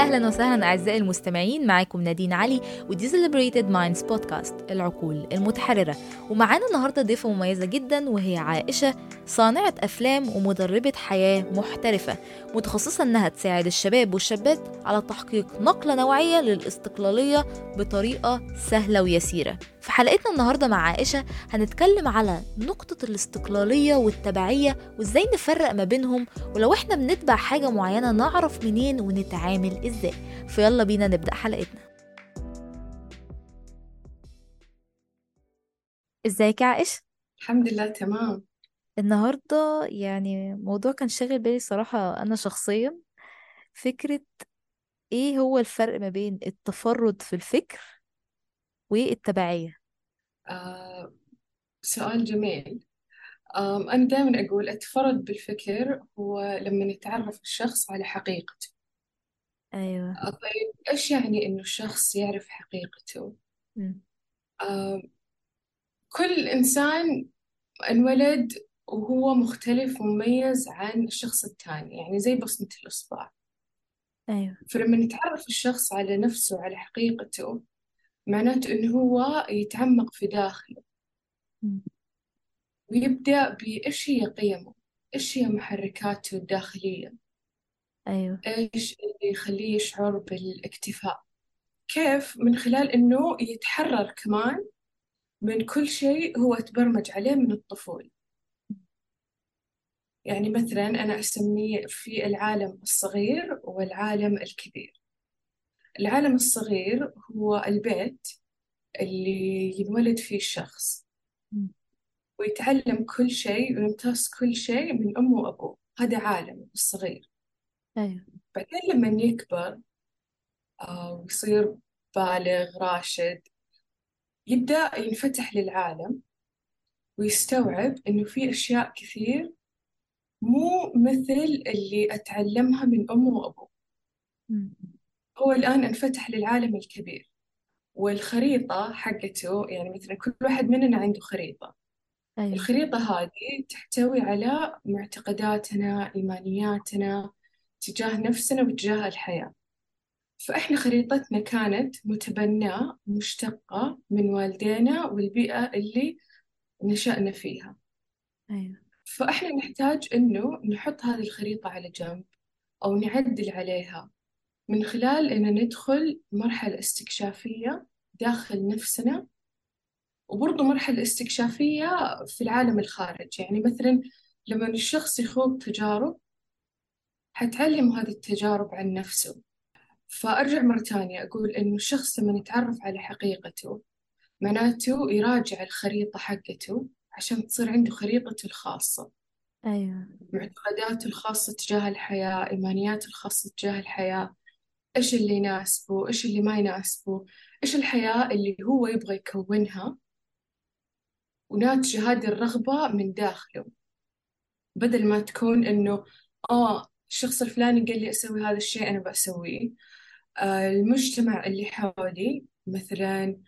أهلا وسهلا أعزائي المستمعين معاكم نادين علي ودي Celebrated Minds بودكاست العقول المتحررة. ومعانا النهارده ضيفة مميزة جدا وهي عائشة صانعة أفلام ومدربة حياة محترفة متخصصة إنها تساعد الشباب والشابات على تحقيق نقلة نوعية للاستقلالية بطريقة سهلة ويسيرة. في حلقتنا النهارده مع عائشة هنتكلم على نقطة الاستقلالية والتبعية وإزاي نفرق ما بينهم ولو إحنا بنتبع حاجة معينة نعرف منين ونتعامل إزاي. فيلا بينا نبدأ حلقتنا. إزيك يا عائشة؟ الحمد لله تمام. النهارده يعني موضوع كان شاغل بالي صراحة أنا شخصيا. فكرة إيه هو الفرق ما بين التفرد في الفكر والتبعية. آه سؤال جميل. آم أنا دائما أقول التفرد بالفكر هو لما يتعرف الشخص على حقيقته. أيوه. آه طيب إيش يعني إنه الشخص يعرف حقيقته؟ آه كل إنسان انولد وهو مختلف ومميز عن الشخص الثاني يعني زي بصمة الإصبع. أيوه. فلما يتعرف الشخص على نفسه على حقيقته معناته إنه هو يتعمق في داخله. ويبدأ بإيش هي قيمه؟ إيش هي محركاته الداخلية؟ أيوه. إيش اللي يخليه يشعر بالاكتفاء؟ كيف؟ من خلال إنه يتحرر كمان من كل شيء هو تبرمج عليه من الطفولة. يعني مثلا أنا أسميه في العالم الصغير والعالم الكبير. العالم الصغير هو البيت اللي ينولد فيه الشخص. ويتعلم كل شيء ويمتص كل شيء من أمه وأبوه. هذا عالم الصغير أيوه. بعدين لما يكبر آه، ويصير بالغ راشد يبدأ ينفتح للعالم ويستوعب إنه في أشياء كثير مو مثل اللي أتعلمها من أمه وأبوه. هو الآن انفتح للعالم الكبير والخريطة حقته يعني مثلا كل واحد مننا عنده خريطة. أيوه. الخريطة هذه تحتوي على معتقداتنا إيمانياتنا تجاه نفسنا وتجاه الحياة. فإحنا خريطتنا كانت متبناة مشتقة من والدينا والبيئة اللي نشأنا فيها. أيوه. فإحنا نحتاج إنه نحط هذه الخريطة على جنب أو نعدل عليها. من خلال إن ندخل مرحلة استكشافية داخل نفسنا وبرضه مرحلة استكشافية في العالم الخارجي يعني مثلا لما الشخص يخوض تجارب حتعلم هذه التجارب عن نفسه. فأرجع مرة ثانية أقول إنه الشخص لما يتعرف على حقيقته معناته يراجع الخريطة حقته عشان تصير عنده خريطته الخاصة. أيوه. معتقداته الخاصة تجاه الحياة إيمانياته الخاصة تجاه الحياة. إيش اللي يناسبه؟ إيش اللي ما يناسبه؟ إيش الحياة اللي هو يبغى يكونها؟ وناتجة هذه الرغبة من داخله. بدل ما تكون إنه آه الشخص الفلاني قال لي أسوي هذا الشيء أنا بسويه. آه المجتمع اللي حولي مثلا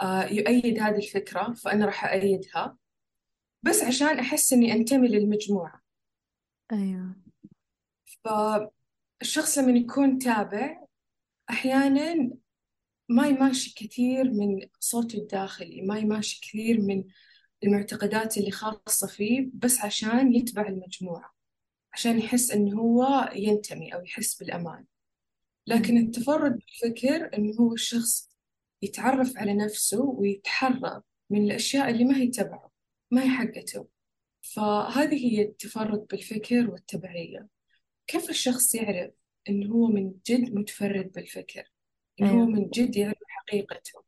آه يؤيد هذه الفكرة فأنا راح أؤيدها. بس عشان أحس إني أنتمي للمجموعة. أيوه. فالشخص لما يكون تابع أحيانا ما يماشي كثير من صوته الداخلي ما يماشي كثير من المعتقدات اللي خاصة فيه بس عشان يتبع المجموعة عشان يحس إنه هو ينتمي أو يحس بالأمان. لكن. التفرد بالفكر إنه هو الشخص يتعرف على نفسه ويتحرر من الأشياء اللي ما هي تبعه ما هي حقته. فهذه هي التفرد بالفكر والتبعية. كيف الشخص يعرف إنه هو من جد متفرد بالفكر إنه هو أيوه. من جد يعرف حقيقته.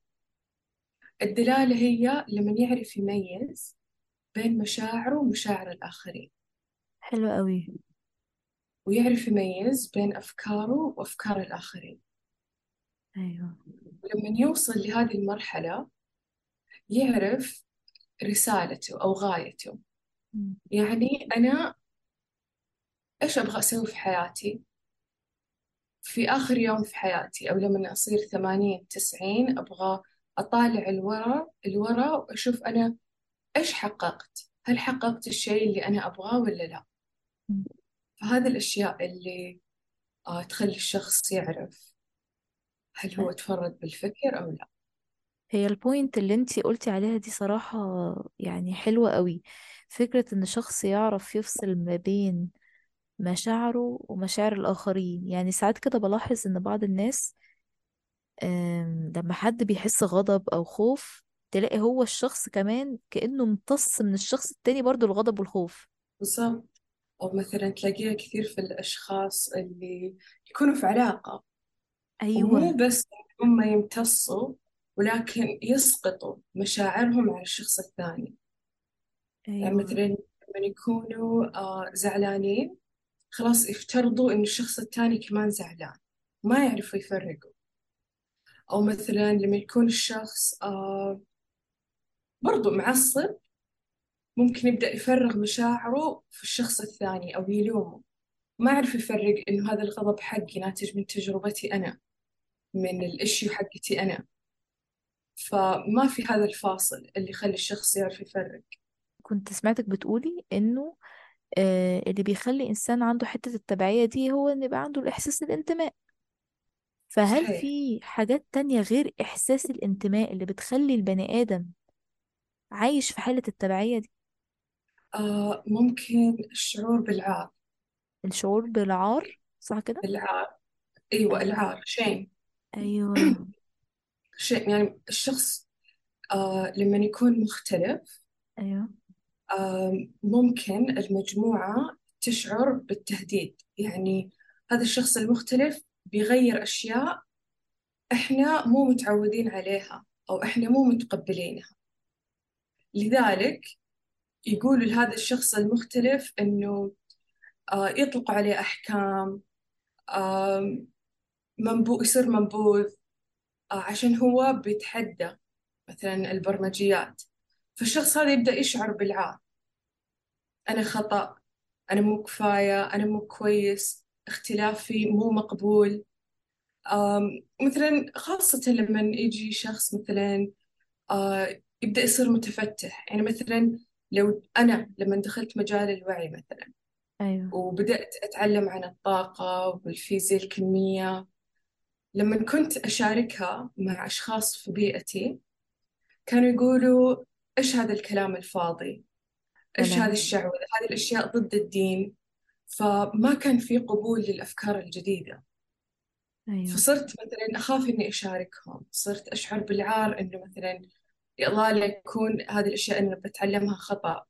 الدلالة هي لما يعرف يميز بين مشاعره ومشاعر الآخرين. حلو قوي ويعرف يميز بين أفكاره وأفكار الآخرين. أيوه. ولما يوصل لهذه المرحلة يعرف رسالته أو غايته. مم. يعني أنا إيش أبغى أسوي في حياتي؟ في آخر يوم في حياتي أو لما أصير ثمانين تسعين أبغى أطالع الورا الورا وأشوف أنا إيش حققت؟ هل حققت الشيء اللي أنا أبغاه ولا لا. فهذه الأشياء اللي آه تخلي الشخص يعرف هل هو تفرد بالفكر أو لا. هي البوينت اللي انتي قلتي عليها دي صراحة يعني حلوة قوي فكرة إن شخص يعرف يفصل ما بين مشاعره ومشاعر الآخرين. يعني ساعات كده بلاحظ إن بعض الناس آم، لما حد بيحس غضب أو خوف تلاقي هو الشخص كمان كأنه امتص من الشخص التاني برضو الغضب والخوف. بالضبط. أو مثلا تلاقيها كثير في الأشخاص اللي يكونوا في علاقة. ومو أيوه بس هم يمتصوا ولكن يسقطوا مشاعرهم على الشخص الثاني. يعني أيوه. مثلا لما يكونوا آه زعلانين خلاص يفترضوا إن الشخص الثاني كمان زعلان ما يعرفوا يفرقوا. أو مثلا لما يكون الشخص آه برضو معصب ممكن يبدأ يفرغ مشاعره في الشخص الثاني أو يلومه. ما أعرف يفرق إنه هذا الغضب حقي ناتج من تجربتي أنا من الإشيو حقتي أنا. فما في هذا الفاصل اللي يخلي الشخص يعرف يفرق. كنت سمعتك بتقولي إنه آه اللي بيخلي إنسان عنده حتة التبعية دي هو إن يبقى عنده الإحساس الانتماء. فهل صحيح. في حاجات تانية غير إحساس الانتماء اللي بتخلي البني آدم عايش في حالة التبعية دي؟ آه ممكن الشعور بالعار. الشعور بالعار صح كده؟ العار. أيوة أيوه العار شيء أيوه. شيء يعني الشخص آه لما يكون مختلف آه ممكن المجموعة تشعر بالتهديد. يعني هذا الشخص المختلف بيغير أشياء إحنا مو متعودين عليها أو إحنا مو متقبلينها. لذلك يقولوا لهذا الشخص المختلف إنه يطلقوا عليه أحكام منبو يصير منبوذ عشان هو بيتحدى مثلا البرمجيات. فالشخص هذا يبدأ يشعر بالعار. أنا خطأ أنا مو كفاية أنا مو كويس اختلافي مو مقبول. مثلا خاصة لما يجي شخص مثلا آه، يبدأ يصير متفتح. يعني مثلا لو أنا لما دخلت مجال الوعي مثلا أيوه. وبدأت أتعلم عن الطاقة والفيزياء الكمية لما كنت أشاركها مع أشخاص في بيئتي كانوا يقولوا إيش هذا الكلام الفاضي؟ إيش هذا الشعوذة هذه الأشياء ضد الدين فما كان في قبول للأفكار الجديدة. أيوه. فصرت مثلا أخاف إني أشاركهم صرت أشعر بالعار إنه مثلا يا الله لا يكون هذه الأشياء اللي بتعلمها خطأ.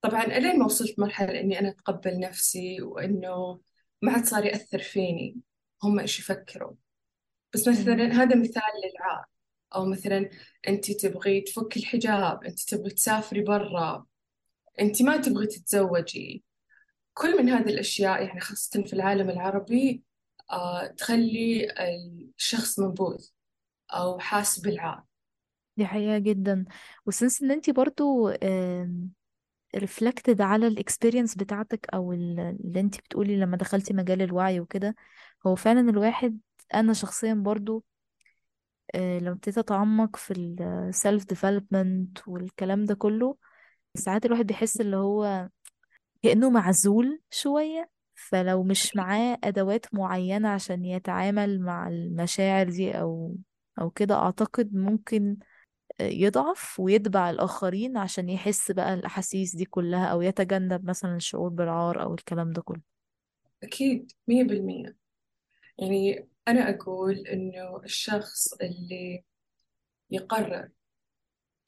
طبعا ألين ما وصلت مرحلة إني أنا أتقبل نفسي وإنه ما عاد صار يأثر فيني هم إيش يفكروا. بس أيوه. مثلا هذا مثال للعار. أو مثلا أنت تبغي تفك الحجاب أنت تبغي تسافري برا أنت ما تبغي تتزوجي. كل من هذه الأشياء يعني خاصة في العالم العربي آه تخلي الشخص منبوذ أو حاس بالعار دي حقيقة جدا. و since إن انتي برضو reflected على ال experience بتاعتك أو ال- اللي انتي بتقولي لما دخلتي مجال الوعي وكده هو فعلا الواحد أنا شخصيا برضو آه، لما ابتديت أتعمق في ال self development والكلام ده كله ساعات الواحد بيحس اللي هو كأنه معزول شوية. فلو مش معاه أدوات معينة عشان يتعامل مع المشاعر دي أو أو كده أعتقد ممكن يضعف ويتبع الآخرين عشان يحس بقى الأحاسيس دي كلها أو يتجنب مثلا الشعور بالعار أو الكلام ده كله. أكيد مية بالمية. يعني أنا أقول إنه الشخص اللي يقرر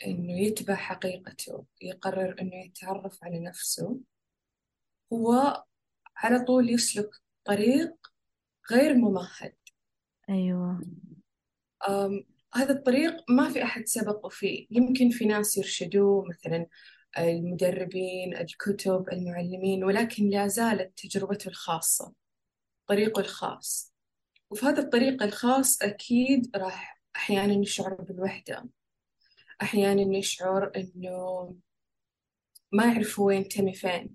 إنه يتبع حقيقته يقرر إنه يتعرف على نفسه هو على طول يسلك طريق غير ممهد. أيوة. أم هذا الطريق ما في أحد سبقه فيه. يمكن في ناس يرشدوه مثلا المدربين الكتب المعلمين ولكن لا زالت تجربته الخاصة طريقه الخاص. وفي هذا الطريق الخاص أكيد راح أحيانا يشعر بالوحدة. أحيانا يشعر إنه ما يعرف هو ينتمي فين.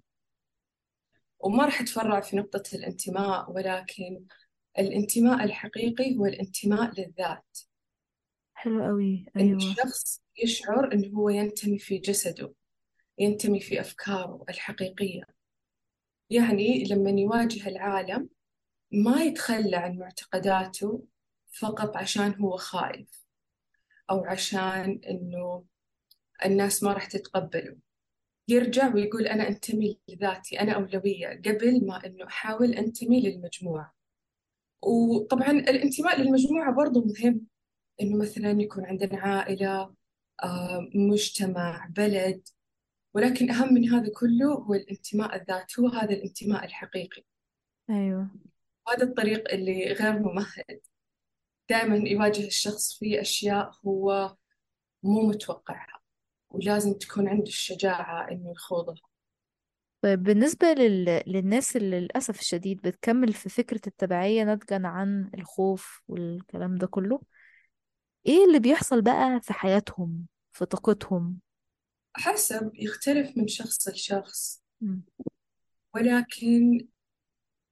وما راح أتفرع في نقطة الانتماء ولكن الانتماء الحقيقي هو الانتماء للذات. حلو قوي إن أيوة. الشخص يشعر إنه هو ينتمي في جسده ينتمي في أفكاره الحقيقية. يعني لما يواجه العالم ما يتخلى عن معتقداته فقط عشان هو خايف أو عشان إنه الناس ما راح تتقبله. يرجع ويقول أنا أنتمي لذاتي أنا أولوية قبل ما إنه أحاول أنتمي للمجموعة. وطبعا الانتماء للمجموعة برضو مهم إنه مثلا يكون عندنا عائلة آه، مجتمع بلد. ولكن أهم من هذا كله هو الانتماء الذاتي هو هذا الانتماء الحقيقي. أيوة. هذا الطريق اللي غير ممهد. دائما يواجه الشخص فيه أشياء هو مو متوقعها ولازم تكون عنده الشجاعة إنه يخوضها. طيب بالنسبة لل... للناس اللي للأسف الشديد بتكمل في فكرة التبعية ناتجا عن الخوف والكلام ده كله إيه اللي بيحصل بقى في حياتهم في طاقتهم؟ حسب يختلف من شخص لشخص. ولكن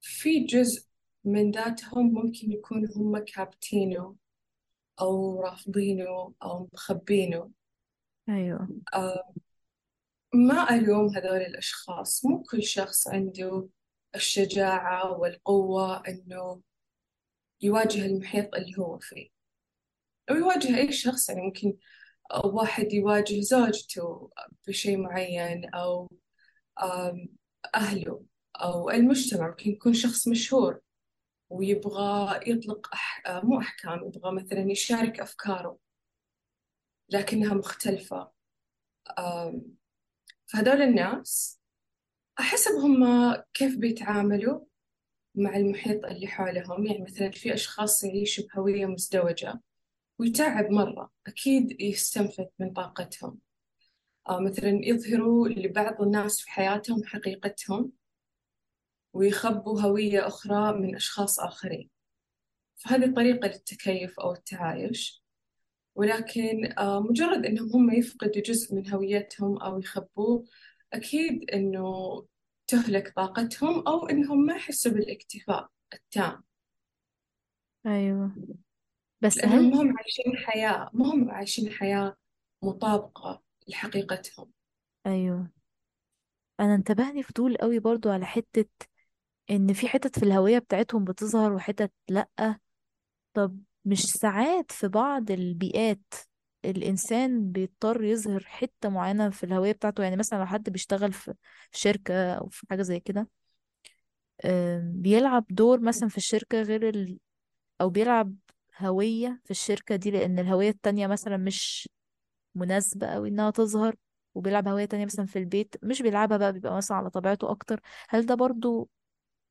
في جزء من ذاتهم ممكن يكون هم كابتينه أو رافضينه أو مخبينه أيوة. ما ألوم هذول الأشخاص. مو كل شخص عنده الشجاعة والقوة إنه يواجه المحيط اللي هو فيه. أو يواجه أي شخص يعني ممكن واحد يواجه زوجته بشيء معين أو أهله أو المجتمع ممكن يكون شخص مشهور. ويبغى يطلق أح... مو أحكام يبغى مثلا يشارك أفكاره لكنها مختلفة. فهذول الناس أحسب هم كيف بيتعاملوا مع المحيط اللي حولهم. يعني مثلا في أشخاص يعيشوا بهوية مزدوجة ويتعب مرة أكيد يستنفذ من طاقتهم. آه مثلا يظهروا لبعض الناس في حياتهم حقيقتهم. ويخبوا هوية أخرى من أشخاص آخرين. فهذه طريقة للتكيف أو التعايش. ولكن آه مجرد إنهم هم يفقدوا جزء من هويتهم أو يخبوه أكيد إنه تهلك طاقتهم أو إنهم ما يحسوا بالإكتفاء التام. أيوة. بس لأنهم هل هم عايشين حياة ما هم عايشين حياة مطابقة لحقيقتهم. أيوة. أنا انتبهني فضول قوي برضو على حتة إن في حتت في الهوية بتاعتهم بتظهر وحتت لأ. طب مش ساعات في بعض البيئات الإنسان بيضطر يظهر حتة معينة في الهوية بتاعته؟ يعني مثلا لو حد بيشتغل في شركة أو في حاجة زي كده بيلعب دور مثلا في الشركة غير ال... أو بيلعب هوية في الشركة دي لأن الهوية التانية مثلا مش مناسبة أوي إنها تظهر وبيلعب هوية تانية مثلا في البيت مش بيلعبها بقى بيبقى مثلا على طبيعته أكتر. هل ده برضو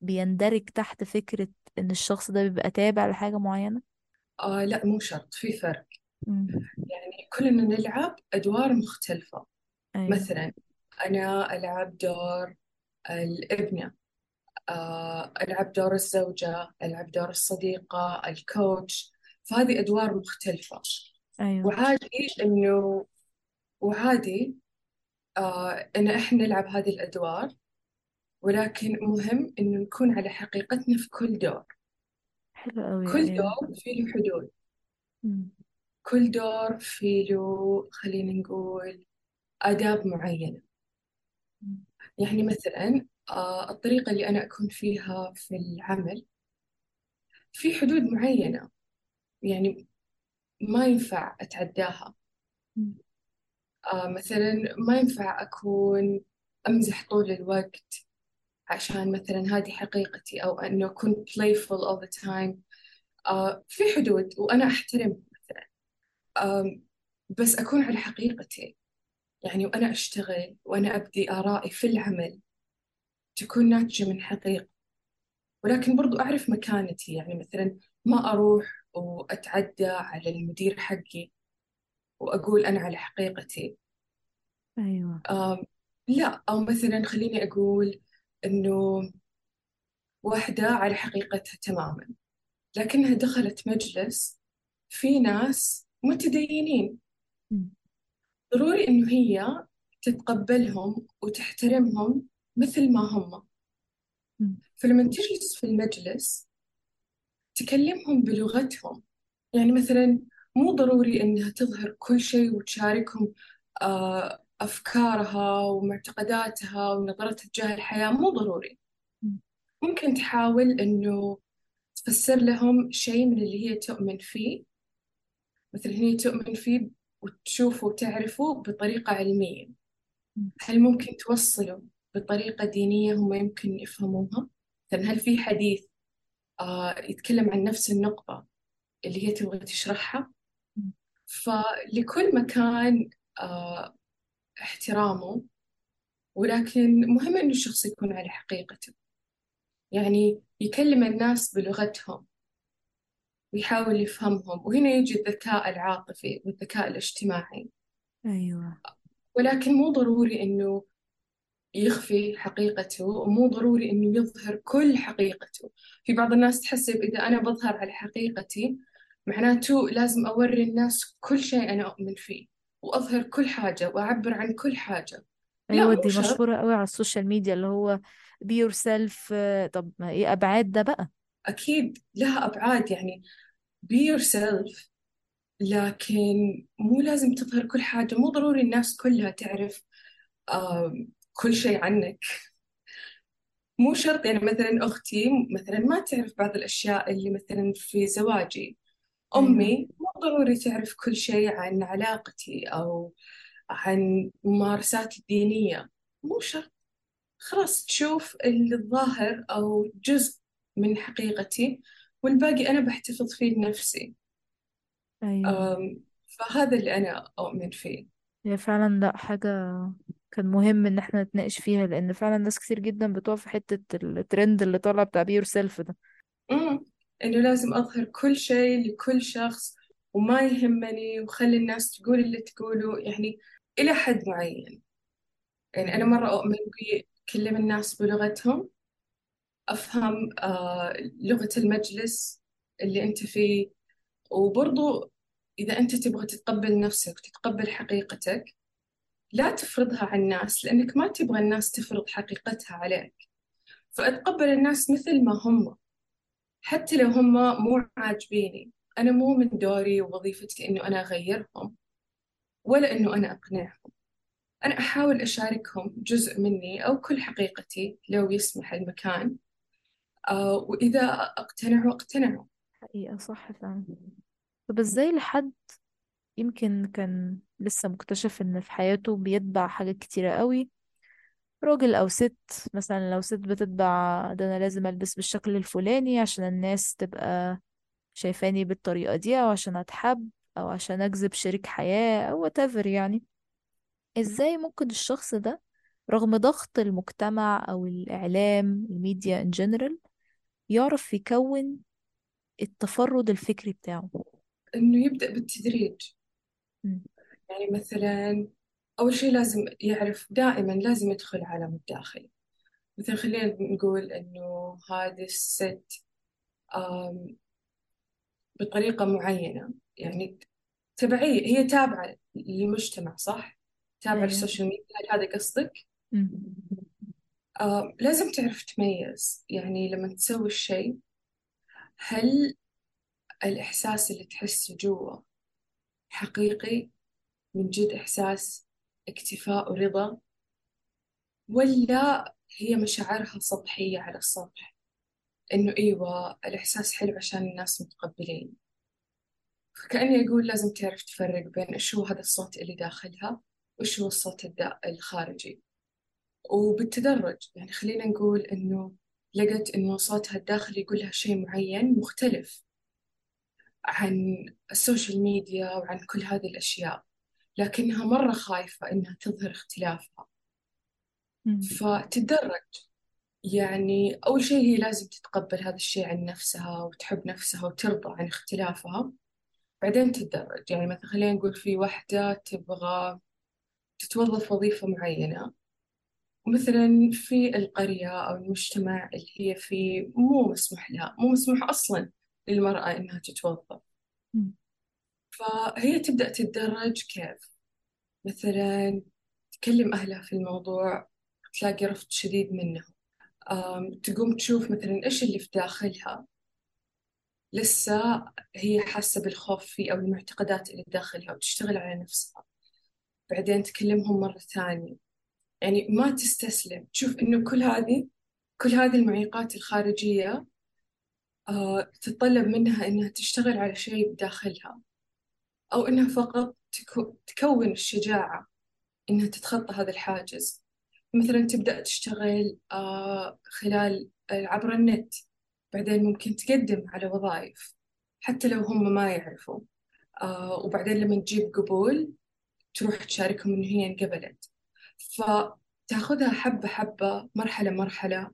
بيندرج تحت فكرة إن الشخص ده بيبقى تابع لحاجة معينة؟ آه لا مو شرط في فرق. مم. يعني كلنا نلعب أدوار مختلفة. أيوه. مثلا أنا ألعب دور الإبنة آه ألعب دور الزوجة ألعب دور الصديقة الكوتش فهذه أدوار مختلفة. أيوه. وعادي إنه وعادي آه إن إحنا نلعب هذه الأدوار. ولكن مهم إنه نكون على حقيقتنا في كل دور. حلو أوي كل أيوه دور فيه له حدود. مم. كل دور فيه له خلينا نقول آداب معينة. مم. يعني مثلا آه، الطريقة اللي أنا أكون فيها في العمل في حدود معينة. يعني ما ينفع أتعداها. مم. آه، مثلا ما ينفع أكون أمزح طول الوقت. عشان مثلا هذه حقيقتي أو أنه أكون playful all the time. آه، في حدود وأنا أحترم مثلا. بس أكون على حقيقتي. يعني وأنا أشتغل وأنا أبدي آرائي في العمل تكون ناتجة من حقيقة. ولكن برضو أعرف مكانتي. يعني مثلا ما أروح وأتعدى على المدير حقي وأقول أنا على حقيقتي. آم لا. أو مثلا خليني أقول إنه واحدة على حقيقتها تماما لكنها دخلت مجلس في ناس متدينين. ضروري إنه هي تتقبلهم وتحترمهم مثل ما هم. فلما تجلس في المجلس تكلمهم بلغتهم يعني مثلا مو ضروري إنها تظهر كل شيء وتشاركهم آه، أفكارها ومعتقداتها ونظرتها تجاه الحياة مو ضروري مم. ممكن تحاول إنه تفسر لهم شيء من اللي هي تؤمن فيه مثلا هي تؤمن فيه وتشوفه وتعرفه بطريقة علمية هل ممكن توصله بطريقة دينية هم يمكن يفهموها؟ مثلا هل في حديث آه يتكلم عن نفس النقطة اللي هي تبغى تشرحها؟ فلكل مكان آه احترامه ولكن مهم إنه الشخص يكون على حقيقته. يعني يكلم الناس بلغتهم ويحاول يفهمهم وهنا يجي الذكاء العاطفي والذكاء الاجتماعي. أيوة. ولكن مو ضروري إنه يخفي حقيقته ومو ضروري إنه يظهر كل حقيقته. في بعض الناس تحسب إذا أنا بظهر على حقيقتي معناته لازم أوري الناس كل شيء أنا أؤمن فيه. وأظهر كل حاجة وأعبر عن كل أيوة مو دي شرط. مشهورة قوي على ال social media اللي هو be yourself آه، طب ما إيه أبعاد ده بقى؟ أكيد لها أبعاد يعني be yourself لكن مو لازم تظهر كل حاجة. مو ضروري الناس كلها تعرف كل شيء عنك. مو شرط يعني مثلا أختي مثلا ما تعرف بعض الأشياء اللي مثلا في زواجي. أمي مو ضروري تعرف كل شيء عن علاقتي أو عن ممارساتي الدينية. مو شرط. خلاص تشوف الظاهر أو جزء من حقيقتي والباقي أنا بحتفظ فيه لنفسي. أيوة. فهذا اللي أنا أؤمن فيه. هي فعلا لأ حاجة كان مهم إن إحنا نتناقش فيها لأن فعلا ناس كتير جدا بتقع في حتة الترند اللي طالع بتاع be yourself ده. أمم، إنه لازم أظهر كل شيء لكل شخص وما يهمني وخلي الناس تقول اللي تقوله يعني إلى حد معين. يعني أنا مرة أؤمن بكلم الناس بلغتهم. أفهم آه لغة المجلس اللي أنت فيه. وبرضو إذا أنت تبغى تتقبل نفسك وتتقبل حقيقتك لا تفرضها على الناس لأنك ما تبغى الناس تفرض حقيقتها عليك. فأتقبل الناس مثل ما هم حتى لو هم مو عاجبيني. أنا مو من دوري ووظيفتي إنه أنا أغيرهم ولا إنه أنا أقنعهم. أنا أحاول أشاركهم جزء مني أو كل حقيقتي لو يسمح المكان. آه وإذا أقتنعوا أقتنعوا. حقيقة صح فعلا. طب إزاي لحد يمكن كان لسه مكتشف إن في حياته بيتبع حاجات كتيرة قوي؟ راجل أو ست مثلا لو ست بتتبع ده أنا لازم ألبس بالشكل الفلاني عشان الناس تبقى شايفاني بالطريقة دي أو عشان أتحب أو عشان أجذب شريك حياة أو whatever يعني. إزاي ممكن الشخص ده رغم ضغط المجتمع أو الإعلام الميديا in general يعرف يكون التفرد الفكري بتاعه؟ إنه يبدأ بالتدريج. مم. يعني مثلا أول شيء لازم يعرف دائما لازم يدخل عالم الداخل مثلا خلينا نقول إنه هذه الست بطريقة معينة. يعني تبعية هي تابعة للمجتمع صح؟ تابعة أيوه للسوشيال ميديا هل هذا قصدك؟ آم، لازم تعرف تميز. يعني لما تسوي الشيء هل الإحساس اللي تحسه جوا حقيقي؟ من جد إحساس اكتفاء ورضا؟ ولا هي مشاعرها سطحية على السطح؟ إنه إيوة الإحساس حلو عشان الناس متقبلين. فكأني أقول لازم تعرف تفرق بين إيش هو هذا الصوت اللي داخلها وإيش هو الصوت الدا- الخارجي. وبالتدرج يعني خلينا نقول إنه لقت إنه صوتها الداخلي يقول لها شيء معين مختلف عن السوشيال ميديا وعن كل هذه الأشياء لكنها مرة خايفة إنها تظهر اختلافها. فتتدرج يعني أول شيء هي لازم تتقبل هذا الشيء عن نفسها وتحب نفسها وترضى عن اختلافها. بعدين تتدرج. يعني مثلا خلينا نقول في واحدة تبغى تتوظف وظيفة معينة. مثلا في القرية أو المجتمع اللي هي فيه مو مسموح لها مو مسموح أصلا للمرأة إنها تتوظف. فهي تبدأ تتدرج كيف؟ مثلا تكلم أهلها في الموضوع تلاقي رفض شديد منهم تقوم تشوف مثلا إيش اللي في داخلها. لسه هي حاسة بالخوف فيه أو المعتقدات اللي داخلها وتشتغل على نفسها. بعدين تكلمهم مرة ثانية. يعني ما تستسلم. تشوف إنه كل هذه كل هذه المعيقات الخارجية آه، تتطلب منها إنها تشتغل على شيء بداخلها. أو إنها فقط تكو- تكون الشجاعة إنها تتخطى هذا الحاجز. مثلا تبدأ تشتغل آه، خلال آه، عبر النت بعدين ممكن تقدم على وظائف حتى لو هم ما يعرفوا آه، وبعدين لما تجيب قبول تروح تشاركهم إن هي انقبلت. فتاخذها حبة حبة مرحلة مرحلة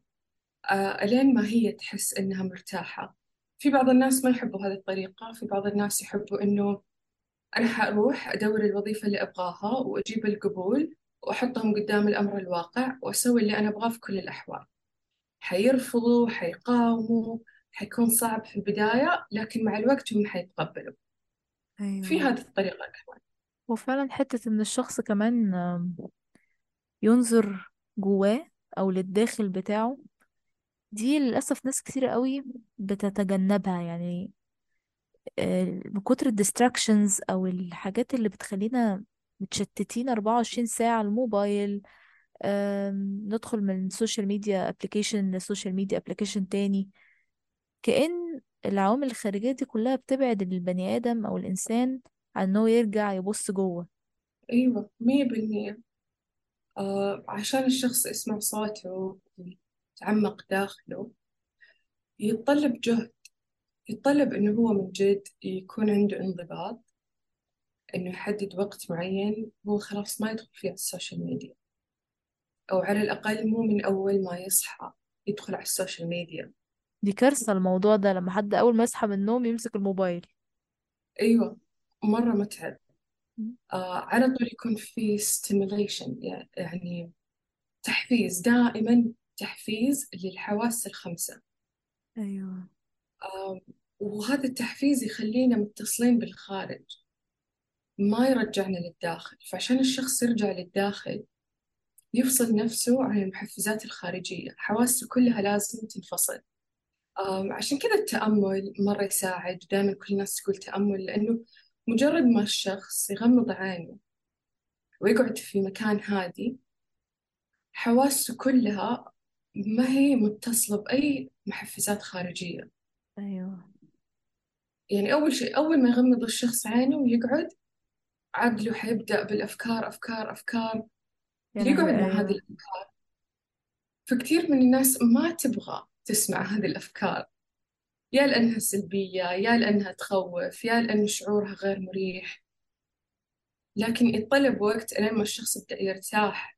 ألين ما هي تحس إنها مرتاحة. في بعض الناس ما يحبوا هذه الطريقة في بعض الناس يحبوا إنه أنا حأروح أدور الوظيفة اللي أبغاها وأجيب القبول وأحطهم قدام الأمر الواقع وأسوي اللي أنا أبغاه في كل الأحوال. حيرفضوا حيقاوموا حيكون صعب في البداية لكن مع الوقت هم حيتقبلوا. في أيوة هذه الطريقة كمان. وفعلا حتة إن الشخص كمان ينظر جواه أو للداخل بتاعه دي للأسف ناس كتير قوي بتتجنبها. يعني آه، من كتر ال distractions أو الحاجات اللي بتخلينا متشتتين 24 ساعة الموبايل ندخل من ال social media application ل social media application تاني. كأن العوامل الخارجية دي كلها بتبعد البني آدم أو الإنسان عن إنه يرجع يبص جوه. أيوة مية بالمية. آه عشان الشخص يسمع صوته ويتعمق داخله يتطلب جهد يتطلب إنه هو من جد يكون عنده انضباط. إنه يحدد وقت معين هو خلاص ما يدخل فيه على السوشيال ميديا. أو على الأقل مو من أول ما يصحى يدخل على السوشيال ميديا. دي كارثة الموضوع ده لما حد أول ما يصحى من النوم يمسك الموبايل. أيوة مرة متعب. آه على طول يكون في stimulation يعني تحفيز دائما تحفيز للحواس الخمسة. أيوة. آه وهذا التحفيز يخلينا متصلين بالخارج. ما يرجعنا للداخل. فعشان الشخص يرجع للداخل يفصل نفسه عن المحفزات الخارجية. حواسه كلها لازم تنفصل. عشان كذا التأمل مرة يساعد. دائما كل الناس تقول تأمل لأنه مجرد ما الشخص يغمض عينه ويقعد في مكان هادي حواسه كلها ما هي متصلة بأي محفزات خارجية. أيوة. يعني أول شيء أول ما يغمض الشخص عينه ويقعد عقله حيبدأ بالأفكار أفكار أفكار. يقعد مع هذه الأفكار؟ فكتير من الناس ما تبغى تسمع هذه الأفكار. يا لأنها سلبية يا لأنها تخوف يا لأن شعورها غير مريح. لكن يتطلب وقت لين ما الشخص يبدأ يرتاح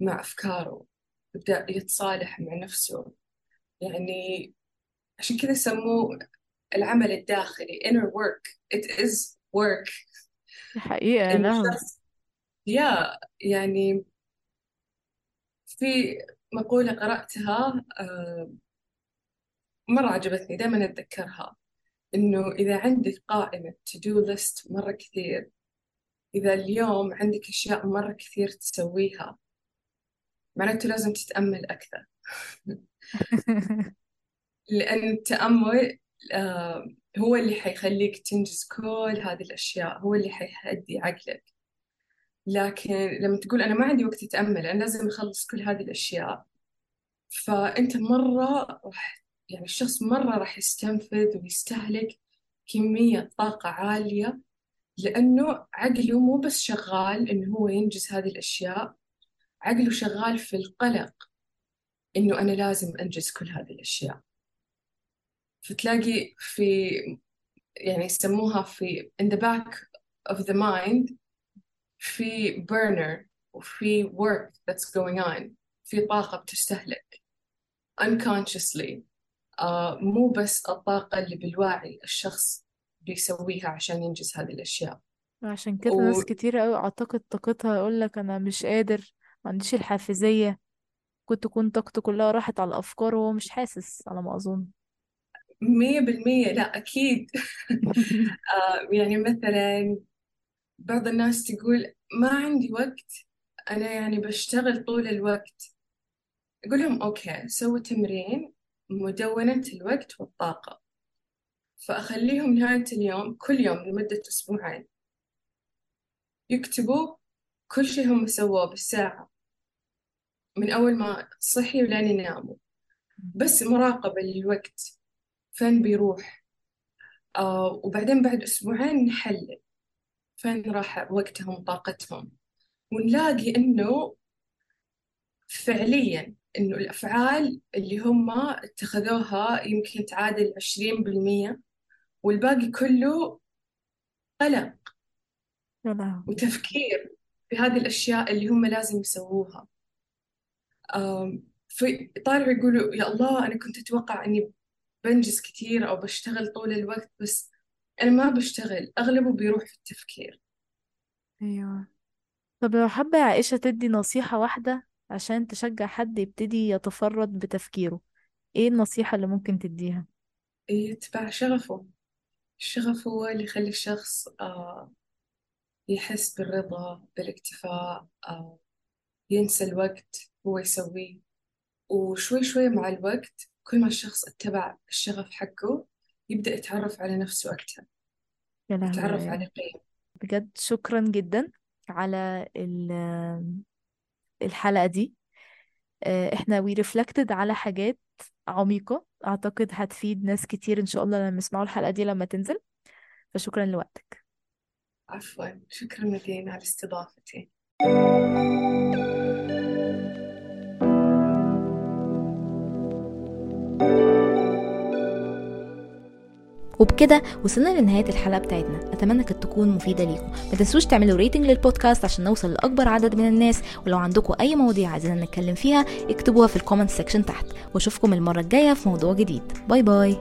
مع أفكاره يبدأ يتصالح مع نفسه. يعني عشان كذا سموه العمل الداخلي inner work. It is work. دي حقيقة يا إن لهوي. الشخص يا يعني في مقولة قرأتها آه، مرة عجبتني دائما أتذكرها إنه إذا عندك قائمة to do list مرة كثير إذا اليوم عندك أشياء مرة كثير تسويها معناته لازم تتأمل أكثر. لأن التأمل آه، هو اللي حيخليك تنجز كل هذه الأشياء هو اللي حيهدي عقلك. لكن لما تقول أنا ما عندي وقت أتأمل أنا لازم أخلص كل هذه الأشياء. فأنت مرة راح يعني الشخص مرة راح يستنفذ ويستهلك كمية طاقة عالية لأنه عقله مو بس شغال إنه هو ينجز هذه الأشياء عقله شغال في القلق إنه أنا لازم أنجز كل هذه الأشياء. فتلاقي في يعني يسموها في in the back of the mind في burner وفي work that's going on في طاقة بتستهلك. Unconsciously آه مو بس الطاقة اللي بالواعي الشخص بيسويها عشان ينجز هذه الأشياء. عشان كده و ناس كتير قوي أعتقد طاقتها يقولك أنا مش قادر ما عنديش الحافزية. كنت تكون طاقته كلها راحت على الأفكار وهو مش حاسس على ما أظن. مية بالمية لا أكيد. آه يعني مثلا بعض الناس تقول ما عندي وقت أنا يعني بشتغل طول الوقت. أقول لهم أوكي سووا تمرين مدونة الوقت والطاقة. فأخليهم نهاية اليوم كل يوم لمدة أسبوعين. يكتبوا كل شيء هم سووه بالساعة من أول ما صحي ولين يناموا. بس مراقبة للوقت. فين بيروح؟ آه وبعدين بعد أسبوعين نحلل فين راح وقتهم وطاقتهم ونلاقي إنه فعليا إنه الأفعال اللي هم اتخذوها يمكن تعادل عشرين بالمية والباقي كله قلق وتفكير في هذه الأشياء اللي هم لازم يسووها. آم، فطالعوا يقولوا يا الله أنا كنت أتوقع إني بنجز كثير أو بشتغل طول الوقت بس أنا ما بشتغل أغلبه بيروح في التفكير. أيوه. طب لو حابة يا عائشة تدي نصيحة واحدة عشان تشجع حد يبتدي يتفرد بتفكيره إيه النصيحة اللي ممكن تديها؟ يتبع شغفه. الشغف هو اللي يخلي الشخص آه، يحس بالرضا بالاكتفاء آه، ينسى الوقت هو يسويه. وشوي شوي مع الوقت كل ما الشخص اتبع الشغف حقه يبدأ يتعرف على نفسه أكثر يتعرف. على قيم بجد شكرا جدا على ال- الحلقة دي. آه، إحنا we reflected على حاجات عميقة أعتقد هتفيد ناس كتير إن شاء الله لما يسمعوا الحلقة دي لما تنزل. فشكرا لوقتك. عفوا. شكرا نادين على استضافتي. وبكده وصلنا لنهاية الحلقة بتاعتنا. أتمنى كانت تكون مفيدة ليكم. ما تنسوش تعملوا rating لل podcast عشان نوصل لأكبر عدد من الناس ولو عندكم أي مواضيع عايزين نتكلم فيها اكتبوها في ال comment section تحت. وأشوفكم المرة الجاية في موضوع جديد. bye bye